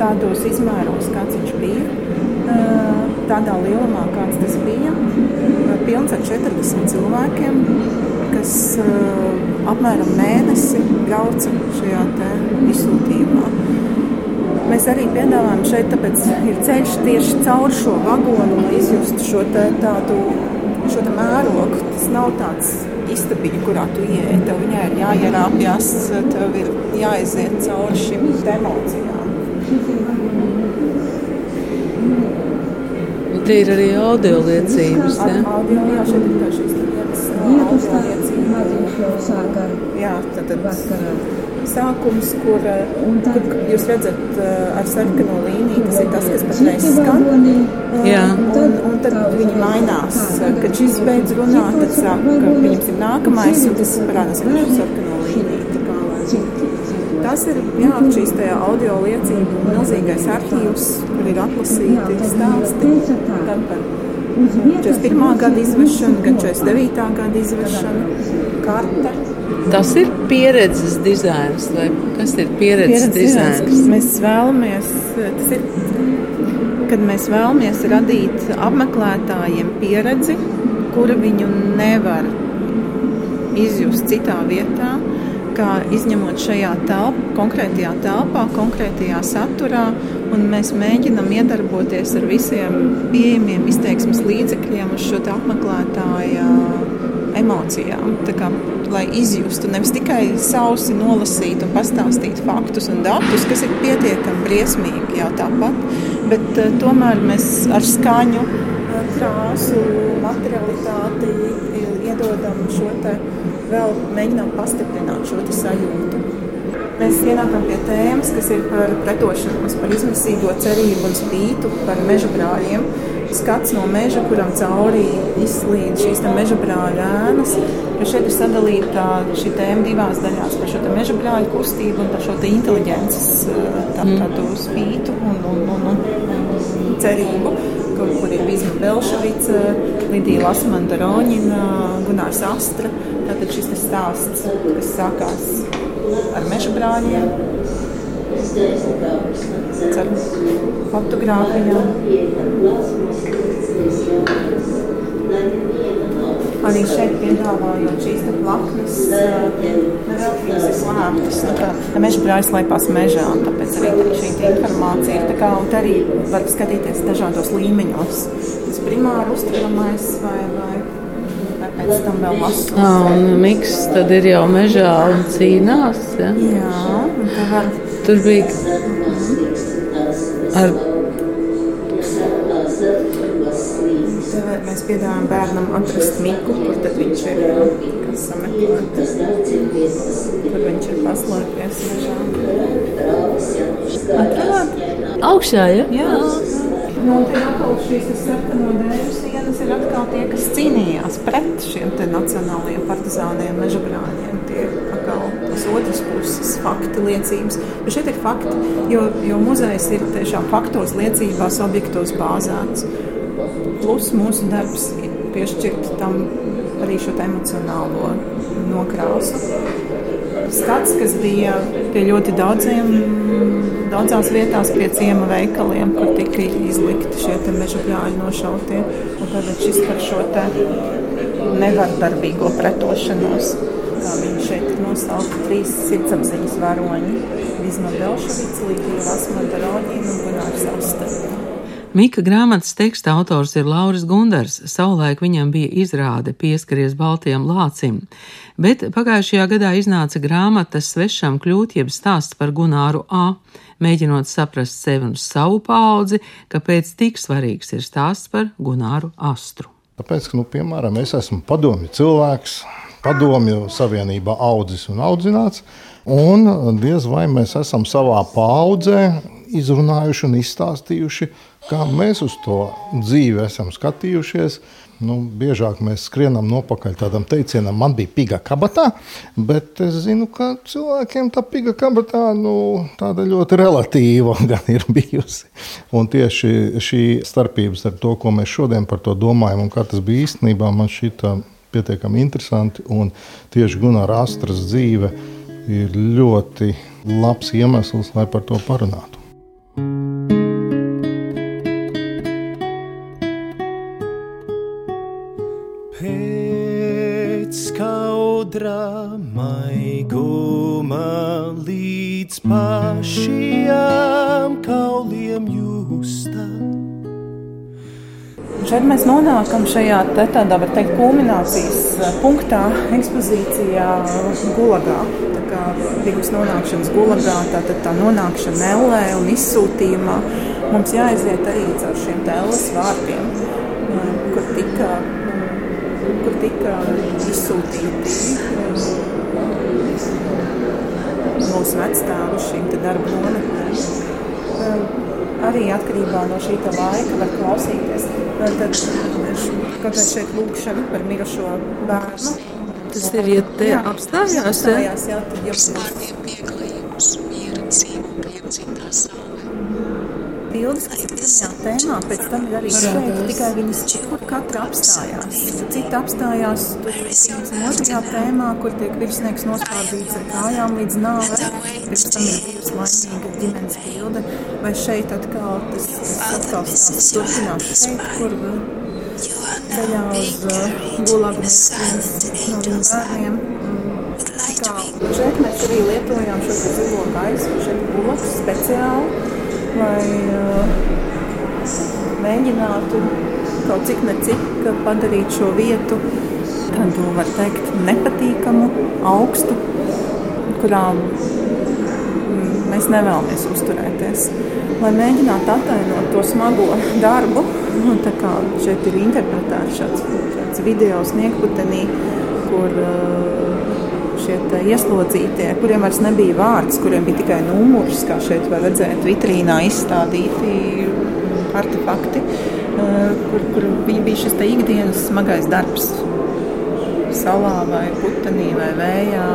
tādos izmēros, kāds viņš bija. Tādā lielumā, kāds tas bija, pilns ar 40 cilvēkiem, kas apmēram mēnesi brauca šajā izsūtījumā. Mēs arī piedāvājam šeit, tāpēc ir ceļš tieši caur šo vagonu, lai izjustu šo tādu šo mērogu. Tas nav tāds istabiņa, kurā tu ieej. Tev viņai ir jāierāpjas, tev ir jāiziet cauri šīm emocijām. Tie ir arī audio liecības. Ja? Audio, jā, šeit ir šīs lietas, audio liecības. Jā, tad vakarā sākums, kur, kur jūs redzat ar sarkano līniju, tas ir tas, kas patreiz skan. Jā. Un, un tad viņi mainās. Kad šis beidz runāt, tad sāk, ka viņam ir nākamais, un tas parādās, ir sarkano līniju. Tas ir jā, šīs audio liecību milzīgais arhīvs, kur ir atlasīti stāsti gan par 41. gada izvešanu, gan 49. gada izvešanu, karte Tas ir pieredzes dizains, vai kas ir pieredzes, pieredzes dizains? dizains? Mēs vēlamies, tas ir, kad mēs vēlamies radīt apmeklētājiem pieredzi, kura viņu nevar izjust citā vietā, kā izņemot šajā telpā, konkrētajā telpā, konkrētajā saturā, un mēs mēģinam iedarboties ar visiem pieejamiem izteiksmes līdzekļiem uz šo apmeklētāju emocijām. Kā, lai izjustu nevis tikai sausi nolasīt un pastāstīt faktus un datus, kas ir pietiekami briesmīgi jau tāpat, bet uh, tomēr mēs ar skaņu, krāsu, materialitāti iedodam šo te vēl mēģinām pastiprināt šo sajūtu. Mēs ienākam pie tēmas, kas ir par pretošanos, par izmisīgo cerību un spītu, par meža brāļiem skats no meža, kuram cauri izslīd šīs meža brāļa ēnas. Šeit ir sadalīta šī tēma divās daļās par šo meža brāļu kustību un par šo inteliģences tā, mm. tādu spītu un, un, un, un, un cerību. Kur, kur ir Vizma Belšavica, Lidija Lasmanta Roņina, Gunārs Astra. Tātad šis stāsts, kas sākās ar meža brāļiem, ar fotogrāfijām. Arī šeit piedāvājot šīs plaknes, nevēl viņas ir slēptas. Nu, tā, meža brāļs leipās mežā, un tāpēc arī šī informācija ir tā kā, un arī var skatīties dažādos līmeņos. Tas primāri uztveramais vai, vai pēc tam vēl lasu. Ah, un miks tad ir jau mežā un cīnās. Ja? Jā, un tā var. Tur bija ar Mēs piedāvājam bērnam atrast miku, kur tad viņš ir sameklēts. Kur viņš ir paslēpies mežā. Atradāt? Augšā, ja? Jā. Nu, tie atkal šīs sarkano dēļu sienas ir atkal tie, kas cīnījās pret šiem te nacionālajiem partizāniem, meža tas otras puses fakti, liecības. Bet šeit ir fakti, jo, jo muzejs ir tiešām faktos, liecībās, objektos bāzēts. Plus mūsu darbs ir piešķirt tam arī šo emocionālo nokrāsu. Skats, kas bija pie ļoti daudziem, daudzās vietās, pie ciema veikaliem, kur tika izlikti šie meža brāļi nošautie. Un tad šis par šo nevardarbīgo pretošanos, kā viņi nosaukti, trīs sirdsapziņas varoņi. Vizma Belševica, Līdija Lasmanta Roģina un Gunārs Aster. Mika grāmatas teksta autors ir Lauris Gundars. Savulaik viņam bija izrāde pieskaries Baltijam lācim, bet pagājušajā gadā iznāca grāmata Svešam kļūt, jeb stāsts par Gunāru A. Mēģinot saprast sevi un savu paudzi, kāpēc tik svarīgs ir stāsts par Gunāru Astru. Tāpēc, ka, nu, piemēram, es esmu padomju cilvēks, padomju savienībā audzis un audzināts, un diez vai mēs esam savā paudzē izrunājuši un izstāstījuši, kā mēs uz to dzīvi esam skatījušies. Nu, biežāk mēs skrienam nopakaļ tādam teicienam, man bija piga kabatā, bet es zinu, ka cilvēkiem tā piga kabatā nu, tāda ļoti relatīva gan ir bijusi. Un tieši šī starpība starp to, ko mēs šodien par to domājam un kā tas bija īstenībā, man šķita pietiekami interesanti. Tieši Gunārs Astras dzīve ir ļoti labs iemesls, lai par to parunātu. skaudra maiguma līdz pašiem kauliem jūsta. Šeit mēs nonākam šajā te, tādā, var teikt, kulminācijas eh, punktā, ekspozīcijā Gulagā. Tā kā pirms nonākšanas Gulagā, tātad tā nonākšana Ellē un izsūtījumā, mums jāaiziet arī caur šiem tēlas vārtiem, eh, kur tika kur tika izsūtīti mūsu vecāku šīm darba nometnēm. Arī atkarībā no šī laika var klausīties. Tad, kāpēc šeit lūkšana par mirušo bērnu? Tas ir, ja te jā, apstājās, apstājās jā, tad jau pieklājums, miera dzīvo piedzimtā saule bildes, kas pirmajā tēmā, pēc tam ir arī šeit, tikai viņas, kur katra apstājās. Cita apstājās otrajā tēmā, kur tiek virsnieks nospārdīts ar kājām līdz nāvei, pēc tam ir bijusi laimīga ģimenes bilde, vai šeit atkal tas, tas atkal stāsts turpinās šeit, kur ceļā uz uh, gulagu mēs no bērniem. Kā, šeit mēs arī lietojām šo zilo gaisu, šeit gulags speciāli lai uh, mēģinātu kaut cik ne cik padarīt šo vietu tādu, var teikt, nepatīkamu, augstu, kurā mēs nevēlamies uzturēties. Lai mēģinātu attēlot to smago darbu, nu, tā kā šeit ir interpretēts šāds, šāds video sniegputenī, kur uh, šie ieslodzītie, kuriem vairs nebija vārds, kuriem bija tikai numurs, kā šeit var redzēt, vitrīnā izstādīti artefakti, eh, kur, kur bija šis ikdienas smagais darbs. Salā vai putekļi vai vējā.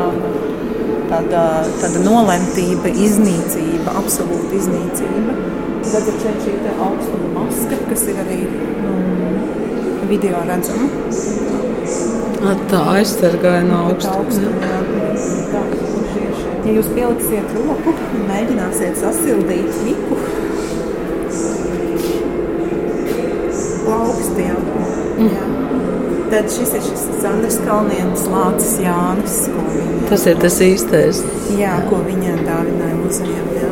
Tāda, tāda nolemtība, iznīcība, absolūta iznīcība. Tad ir šeit šī augstuma maska, kas ir arī nu, video redzama. Tā aizsargāja no augstuma. Ja jūs pieliksiet roku un mēģināsiet sasildīt miku plaukstiem, mm. tad šis ir šis Sandrs Kalnietis Lācis Jānis. Tas ir tas īstais. Jā, ko viņai dāvināja muzejam, jā.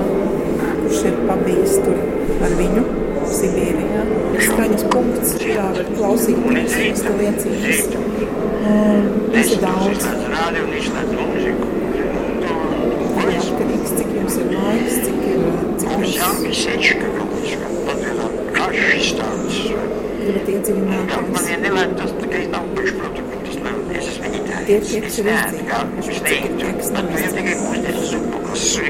kurš ir pabijis tur ar viņu Sibīrijā. Skaņas punkts, kā var klausīties šīs te liecības. Un Tas ir daudz. Ir atkarīgs, cik jums ir laiks, cik ir, cik jūs gribat iedziļināties. Tie ir tie, kas ir izdzīvojuši, ir tie, kas nav izdzīvojuši.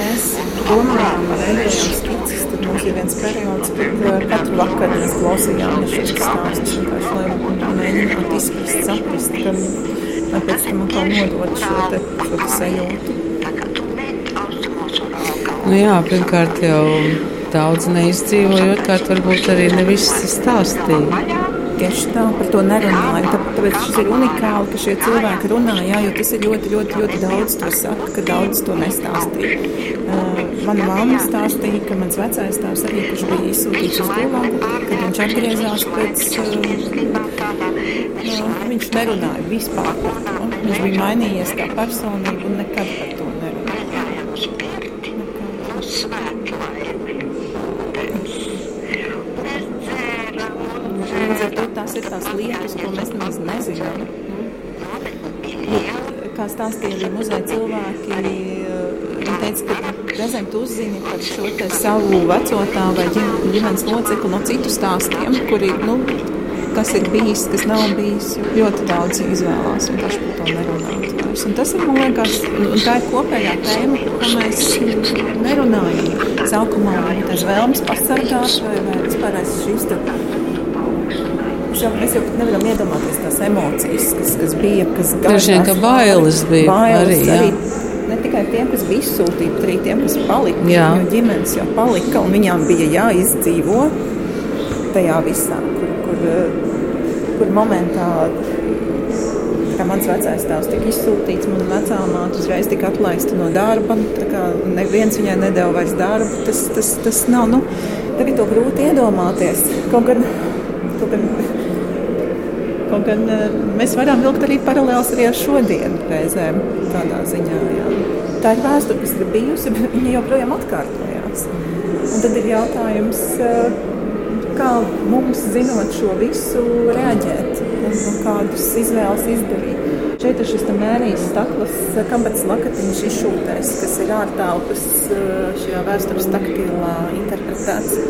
Mēs domājām, veidojām skices, tad mums ir viens periods, kad katru vakaru mēs klausījāmies šos stāstus vienkārši, lai mēģinātu izprast, saprast, ka, lai pēc tam atkal nodot šo te, šo te sajūtu. Nu jā, pirmkārt jau daudz neizdzīvoja, otrkārt varbūt arī ne viss stāstīja. Tieši tā, par to nerunāju. Tā- Tāpēc šis ir unikāli, ka šie cilvēki runā, jā, jo tas ir ļoti, ļoti, ļoti daudz to saka, ka daudz to nestāstīja. Uh, mana mamma stāstīja, ka mans vecais tēvs arī, kurš bija izsūtīts uz Gulagu, kad viņš atgriezās pēc, uh, uh, viņš nerunāja vispār par to. Viņš bija mainījies kā personība un nekad par to nerunāja. Līdz ar to tās ir lietas, ko mēs nemaz nezinām. Kā stāstīja arī muzeja cilvēki, viņi teica, ka reizēm tu uzzini par šo te savu vecotā vai ģim- ģimenes locekli no citu stāstiem, kuri, nu, kas ir bijis, kas nav bijis. Ļoti daudz izvēlās paši par to nerunāt vairs. Un tas ir, man liekas, un tā ir kopējā tēma, ko mēs nerunājam. Sākumā tas vēlmes pasargāt vai, vai vispār šīs te Mēs jau, mēs jau nevaram iedomāties tās emocijas, kas, kas bija. Kas Droši vien, ka bailes bija bailes arī, arī. Ne tikai tiem, kas bija izsūtīti, bet arī tiem, kas palika. Jā. Jo ģimenes jau palika, un viņām bija jāizdzīvo tajā visā, kur, kur, kur momentā. Kā mans vecais tēvs tika izsūtīts, mana vecā māte uzreiz tika atlaista no darba. kā Neviens viņai nedēļa vairs darbu. Tas, tas, tas nav. Nu, tagad to grūti iedomāties. Kaut gan Kaut gan eh, mēs varam vilkt arī paralēlus arī ar šodienu reizēm tādā ziņā. Jā. Tā ir vēsture, kas ir bijusi, bet viņa joprojām atkārtojās. Un tad ir jautājums, eh, kā mums, zinot šo visu, reaģēt un, kādas izvēles izdarīt. Šeit ir šis mērījis staklas, kāpēc lakatiņš izšūtais, kas ir ārtelpas eh, šajā vēstures taktīlā interpretēts.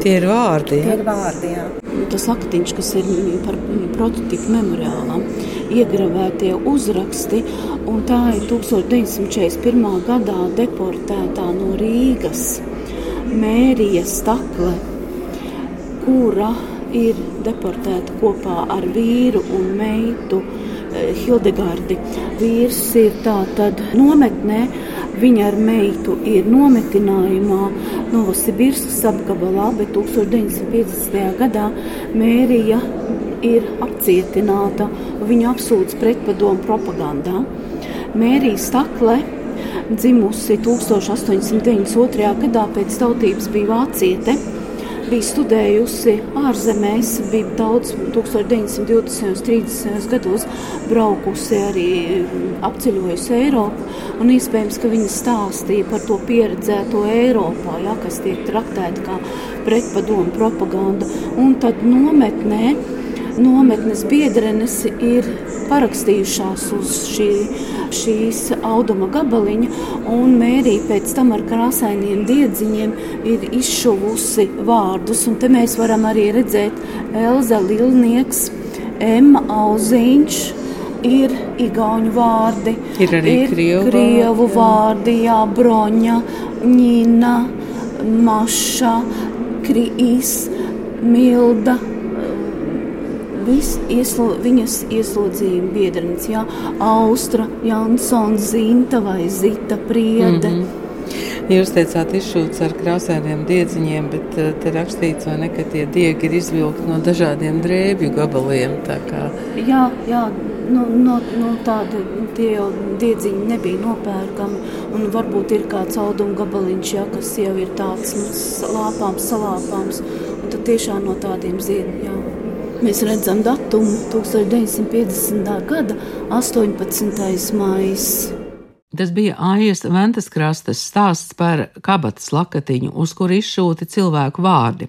Tie ir vārdi. Tie Ja? ir vārdi, jā. Tas aktiņš, kas ir par prototypu memoriālam, iegravētie uzraksti, tā ir 1941. gadā deportētā no Rīgas Mērija Stakle, kura ir deportēta kopā ar vīru un meitu eh, Hildegardi. Vīrs ir tātad nometnē, viņa ar meitu ir nometinājumā Novosibirskas apgabalā, bet 1950. gadā Mērija ir apcietināta, viņa apsūdz pretpadomu propagandā. Mērija Stakle dzimusi 1892. gadā pēc tautības bija vāciete. Bija studējusi ārzemēs, bija daudz 1920. un 30. gados braukusi arī apceļojusi Eiropu. Un iespējams, ka viņa stāstīja par to pieredzēto Eiropā, ja, kas tiek traktēta kā pretpadomu propaganda. Un tad nometnē nometnes biedrenes ir parakstījušās uz šī, šīs auduma gabaliņa, un Mērija pēc tam ar krāsainiem diedziņiem ir izšuvusi vārdus. Un te mēs varam arī redzēt Elza Lilnieks, Emma Auziņš. Ir igauņu vārdi, Ir arī krievu krievu vārdi, jā. vārdi, jā, broņa, ņina, maša, krīs, milda, Viss ieslo, viņas ieslodzījuma biedrenis, jā, Austra, Jansons, Zinta vai Zita Priede. Mm -hmm. Jūs teicāt, izšūts ar krāsainiem diedziņiem, bet eh, te rakstīts, ne, ka tie diegi ir izvilkti no dažādiem drēbju gabaliem. Jā, jā, nu, no, no tāda tie diedziņi nebija nopērkami. Un varbūt ir kāds auduma gabaliņš, ja, kas jau ir tāds nu, lāpāms, salāpāms. Un tad tiešām no tādiem ziediem. Mēs redzam datumu 1950. gada 18. maija. Tas bija Aijas Ventas krastas stāsts par kabatas lakatiņu, uz kur izšūti cilvēku vārdi.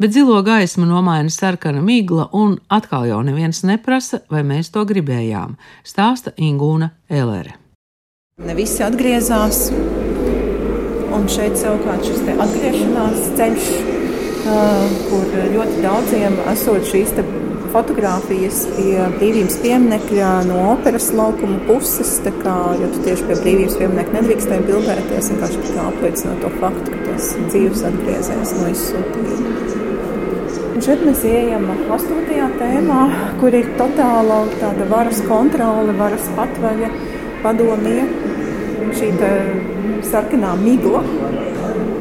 Bet zilo gaismu nomaina sarkana migla, un atkal jau neviens neprasa, vai mēs to gribējām. Stāsta Ingūna Elere. Ne visi atgriezās, un šeit savukārt šis atgriešanās ceļš, kur ļoti daudziem esot šīs fotografijas pie brīvības pieminiekļa no operas laukuma puses. Kā, jo tu tieši pie brīvības pieminiekļa nedrīkstēji bildēties, vienkārši apliecinot to faktu, ka tas dzīves atgriezies no izsūtījuma. Un šeit mēs ejam astotajā tēmā, kur ir totāla tāda varas kontrole, varas patvaļa, padomie. Šī sarkanā migla,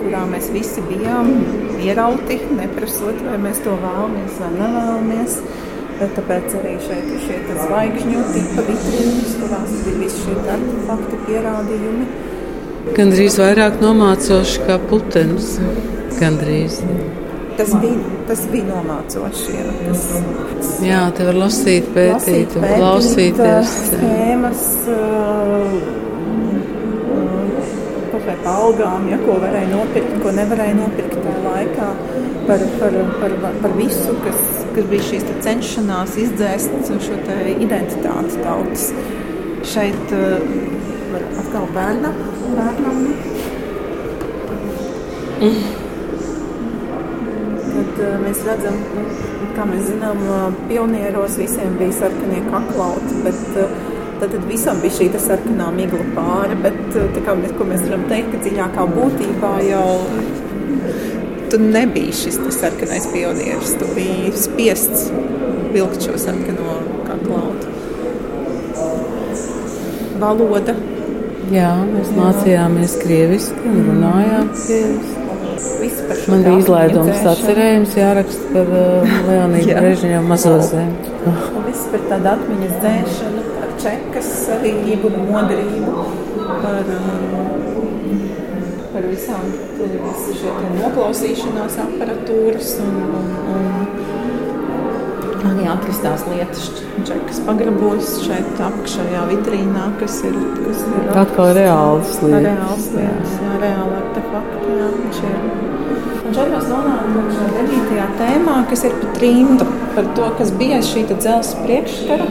kurā mēs visi bijām ierauti, neprasot, vai mēs to vēlamies vai nevēlamies. Tāpēc arī šeit ir šie zvaigžņu tipa vitrīnas, kurās ir visi šie artefakti pierādījumi. Gan drīz vairāk nomācoši kā putenis. Gandrīz. Tas bija, tas bija nomācoši. Jā, tas, jā te var lasīt, pētīt, lasīt, klausīties. Schēmas, uh, kaut vai pa algām, ja, ko varēja nopirkt, ko nevarēja nopirkt laikā. Par, par, par, par visu, kas kas bija šīs cenšanās izdzēst šo identitāti tautas. Šeit uh, atkal bērna, bērnam. Tad, uh, mēs redzam, nu, kā mēs zinām, uh, pionieros visiem bija sarkanie kaklauti, bet tad, tad visam bija šī sarkanā migla pāri. Bet kā mēs, mēs varam teikt, ka dziļākā būtībā jau tu nebija šis sarkanais pionieris. Tu biji spiests vilkt šo sarkano klaudu. Valoda. Jā, mēs mācījāmies krieviski un runājām krieviski. Man bija izlaidums atcerējums jāraksta par uh, Leonīdu Jā. Brežņovu mazo zemi. Oh. Viss par tādu atmiņas dzēšanu, par čekas svarību, modrību, par uh, par visām šīm noklausīšanās aparatūras un, un, un arī atrastās lietas, čekas pagrabos šeit apakšējā vitrīnā, kas ir, kas ir atkal reāls lietas. Reāls lietas, jā, reāli artefakti, jā, šie Un šeit mēs nonākam šajā devītajā tēmā, kas ir par trimdu, par to, kas bija šī dzelzs priekšskara.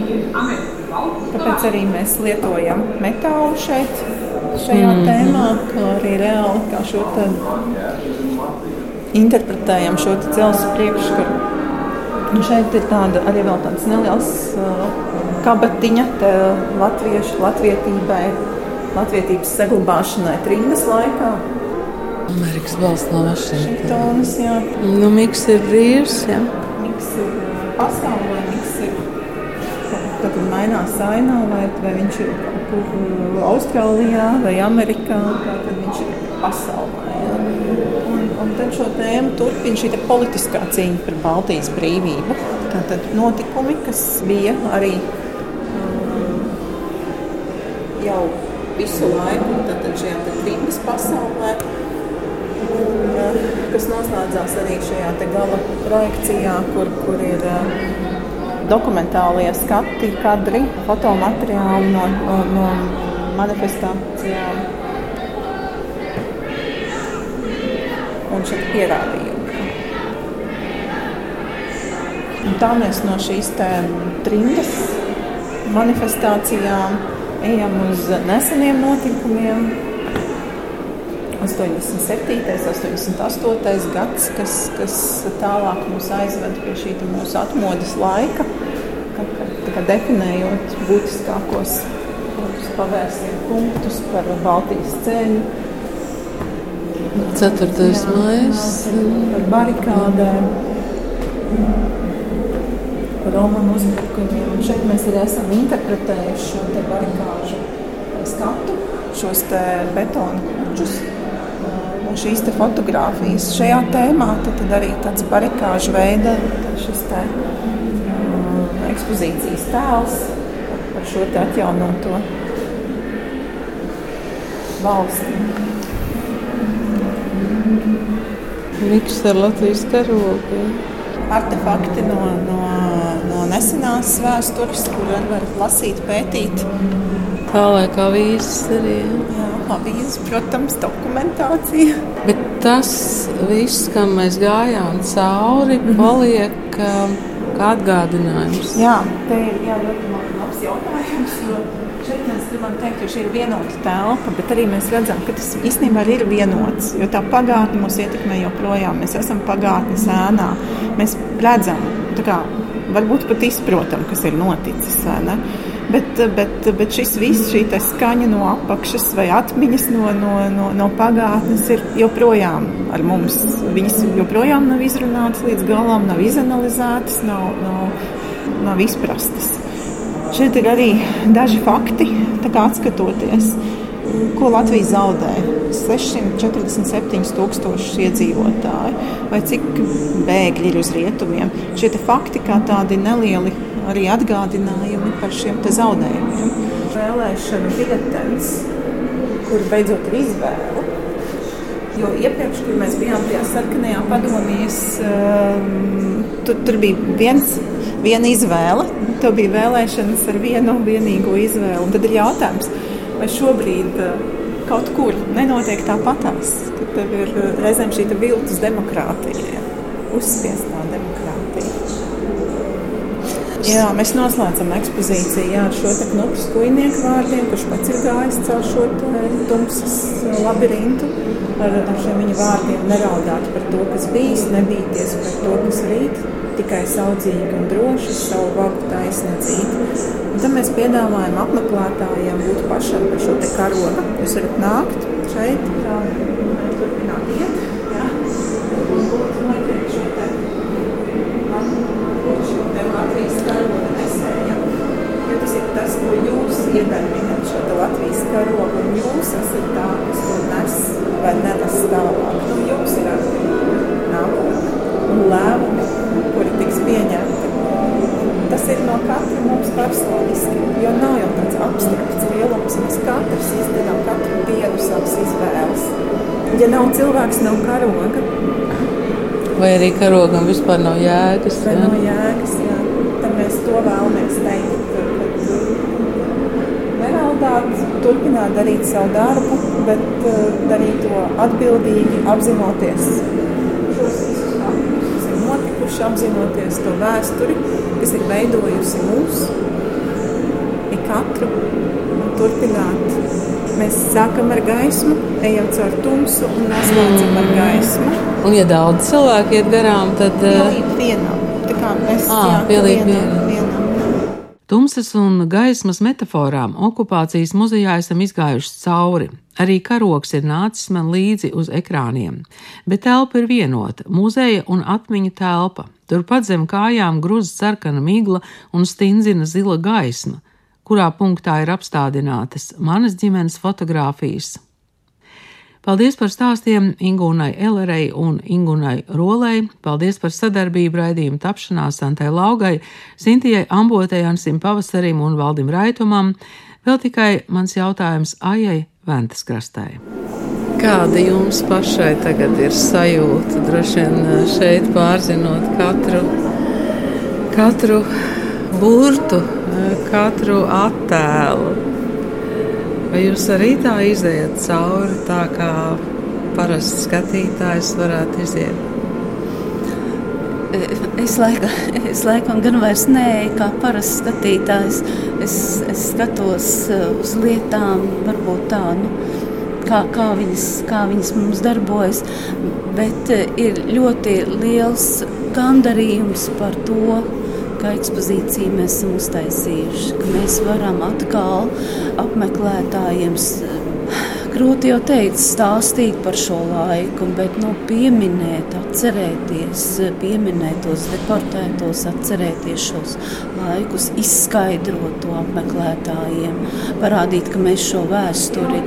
Tāpēc arī mēs lietojam metālu šeit, šajā mm. tēmā, kā arī reāli kā šo interpretējam šo dzelzceļa priekšskaru. Un šeit ir tāda arī vēl tāds neliels uh, kabatiņa latviešu latvietībai, latvietības saglabāšanai trījus laikā. Amerikas balss no Vašingtonas. Nu, Miks ir brīvs. Jā. Miks ir pasaulē, Miks ir mainās ainā, vai, vai viņš ir kur Austrālijā vai Amerikā, tad viņš ir pasaulē. Un, un tad šo tēmu turpina šī politiskā cīņa par Baltijas brīvību. Tātad notikumi, kas bija arī um, jau visu laiku šajā trījus pasaulē. Un, uh, kas noslēdzās arī šajā gala projekcijā, kur, kur ir uh, dokumentālie skati, kadri, fotomateriāli no, no, manifestācijām un šeit pierādījumi. Un tā mēs no šīs trimdas manifestācijām ejam uz neseniem notikumiem, 87. un 88. gads, kas, kas tālāk mūs aizved pie šī mūsu atmodas laika, kad, kad definējot būtiskākos pavērsienu punktus par Baltijas ceļu. 4. maija. Par barikādēm, par romanu uzbrukumiem. Un šeit mēs arī esam interpretējuši šo barikāžu skatu, šos betonu kuģus šīs fotogrāfijas šajā tēmā, tad, tad arī tāds barikāžu veida šis te, um, ekspozīcijas tēls šo atjaunoto valsti. Miks ar Latvijas karogu. Artefakti no, no, no nesenās vēstures, kur var lasīt, pētīt. Tā lai kā vīzes arī. Jā, avīzes, protams, dokumentācija. Bet tas viss, kam mēs gājām cauri, paliek um, kā atgādinājums. Jā, te ir jā, ļoti labs jautājums. Šeit mēs gribam teikt, ka šī ir vienota telpa, bet arī mēs redzam, ka tas īstenībā ir vienots. Jo tā pagātne mūs ietekmē joprojām. Mēs esam pagātnes ēnā. Mēs redzam, kā, varbūt pat izprotam, kas ir noticis. Bet, bet, bet šis viss, šī skaņa no apakšas vai atmiņas no, no, no, no pagātnes ir joprojām ar mums. Viņas joprojām nav izrunātas līdz galam, nav izanalizētas, nav, nav, nav izprastas. Šeit ir arī daži fakti, atskatoties, ko Latvija zaudēja. 647,000 iedzīvotāji, vai cik bēgļi ir uz rietumiem. Šie fakti kā tādi nelieli arī atgādinājumi par šiem zaudējumiem. Vēlēšanu biļetens, kur beidzot ir izvēle. Jo iepriekš, kad mēs bijām tajā sarkanajā padomjas, um, tur, tur bija viens, viena izvēle. Tev bija vēlēšanas ar vienu vienīgo izvēli. Un tad ir jautājums, vai šobrīd uh, kaut kur nenotiek tāpatās, ka tev ir uh, reizēm šī viltus demokrātija, demokrātija. Jā, mēs noslēdzam ekspozīciju jā, ar šo knupu skujnieku vārdiem, kurš pats ir gājis caur šo tumsas labirintu. Ar, ar šiem viņa vārdiem neraudāt par to, kas bijis, nebīties par to, kas rīt, tikai saudzīgi un droši savu vagu taisnedzīt. Un tad mēs piedāvājam apmeklētājiem būt pašam par šo te karogu. Jūs varat nākt šeit, turpināt iet. Vai arī karogam vispār nav jēgas? Vai nav jēgas, jā. Tad mēs to vēlamies teikt. Neraldāt, turpināt darīt savu darbu, bet darīt to atbildīgi, apzinoties šos visus faktus, kas ir notikuši, apzinoties to vēsturi, kas ir veidojusi mūs, ik katru, un turpināt. Mēs sākam ar gaismu, ejam caur tumsu un noslēdzam ar gaismu. Un, ja daudz cilvēku iet garām, tad pielīp vienam. Tā kā mēs pielīp vienam, vienam. Tumsas un gaismas metaforām okupācijas muzejā esam izgājuši cauri. Arī karoks ir nācis man līdzi uz ekrāniem, bet telpa ir vienota - muzeja un atmiņu telpa. Turpat zem kājām grūz sarkana migla un stindzina zila gaisma, kurā punktā ir apstādinātas manas ģimenes fotogrāfijas. Paldies par stāstiem Ingūnai Elerei un Ingūnai Rolei. Paldies par sadarbību raidījumu tapšanā Santai Laugai, Sintijai Ambotei, Ansim Pavasarim un Valdim Raitumam. Vēl tikai mans jautājums Ajai Ventas krastai. Kāda jums pašai tagad ir sajūta? Droši vien šeit pārzinot katru, katru burtu, katru attēlu. Vai jūs arī tā iziet cauri, tā kā parasts skatītājs varētu iziet? Es, laika, es laikam gan vairs nē, kā parasts skatītājs. Es, es skatos uz lietām, varbūt tādu. Kā, kā, viņas, kā viņas mums darbojas, bet ir ļoti liels gandarījums par to, ka ekspozīciju mēs esam uztaisījuši, ka mēs varam atkal apmeklētājiem grūti jau teikt, stāstīt par šo laiku, bet nu, pieminēt, atcerēties, pieminēt tos deportētos, atcerēties šos laikus, izskaidrot to apmeklētājiem, parādīt, ka mēs šo vēsturi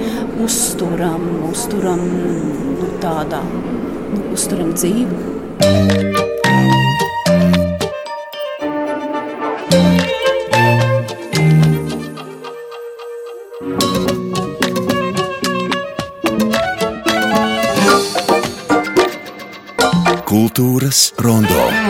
uzturam, uzturam nu, tādā, nu, uzturam dzīvu. Rondo.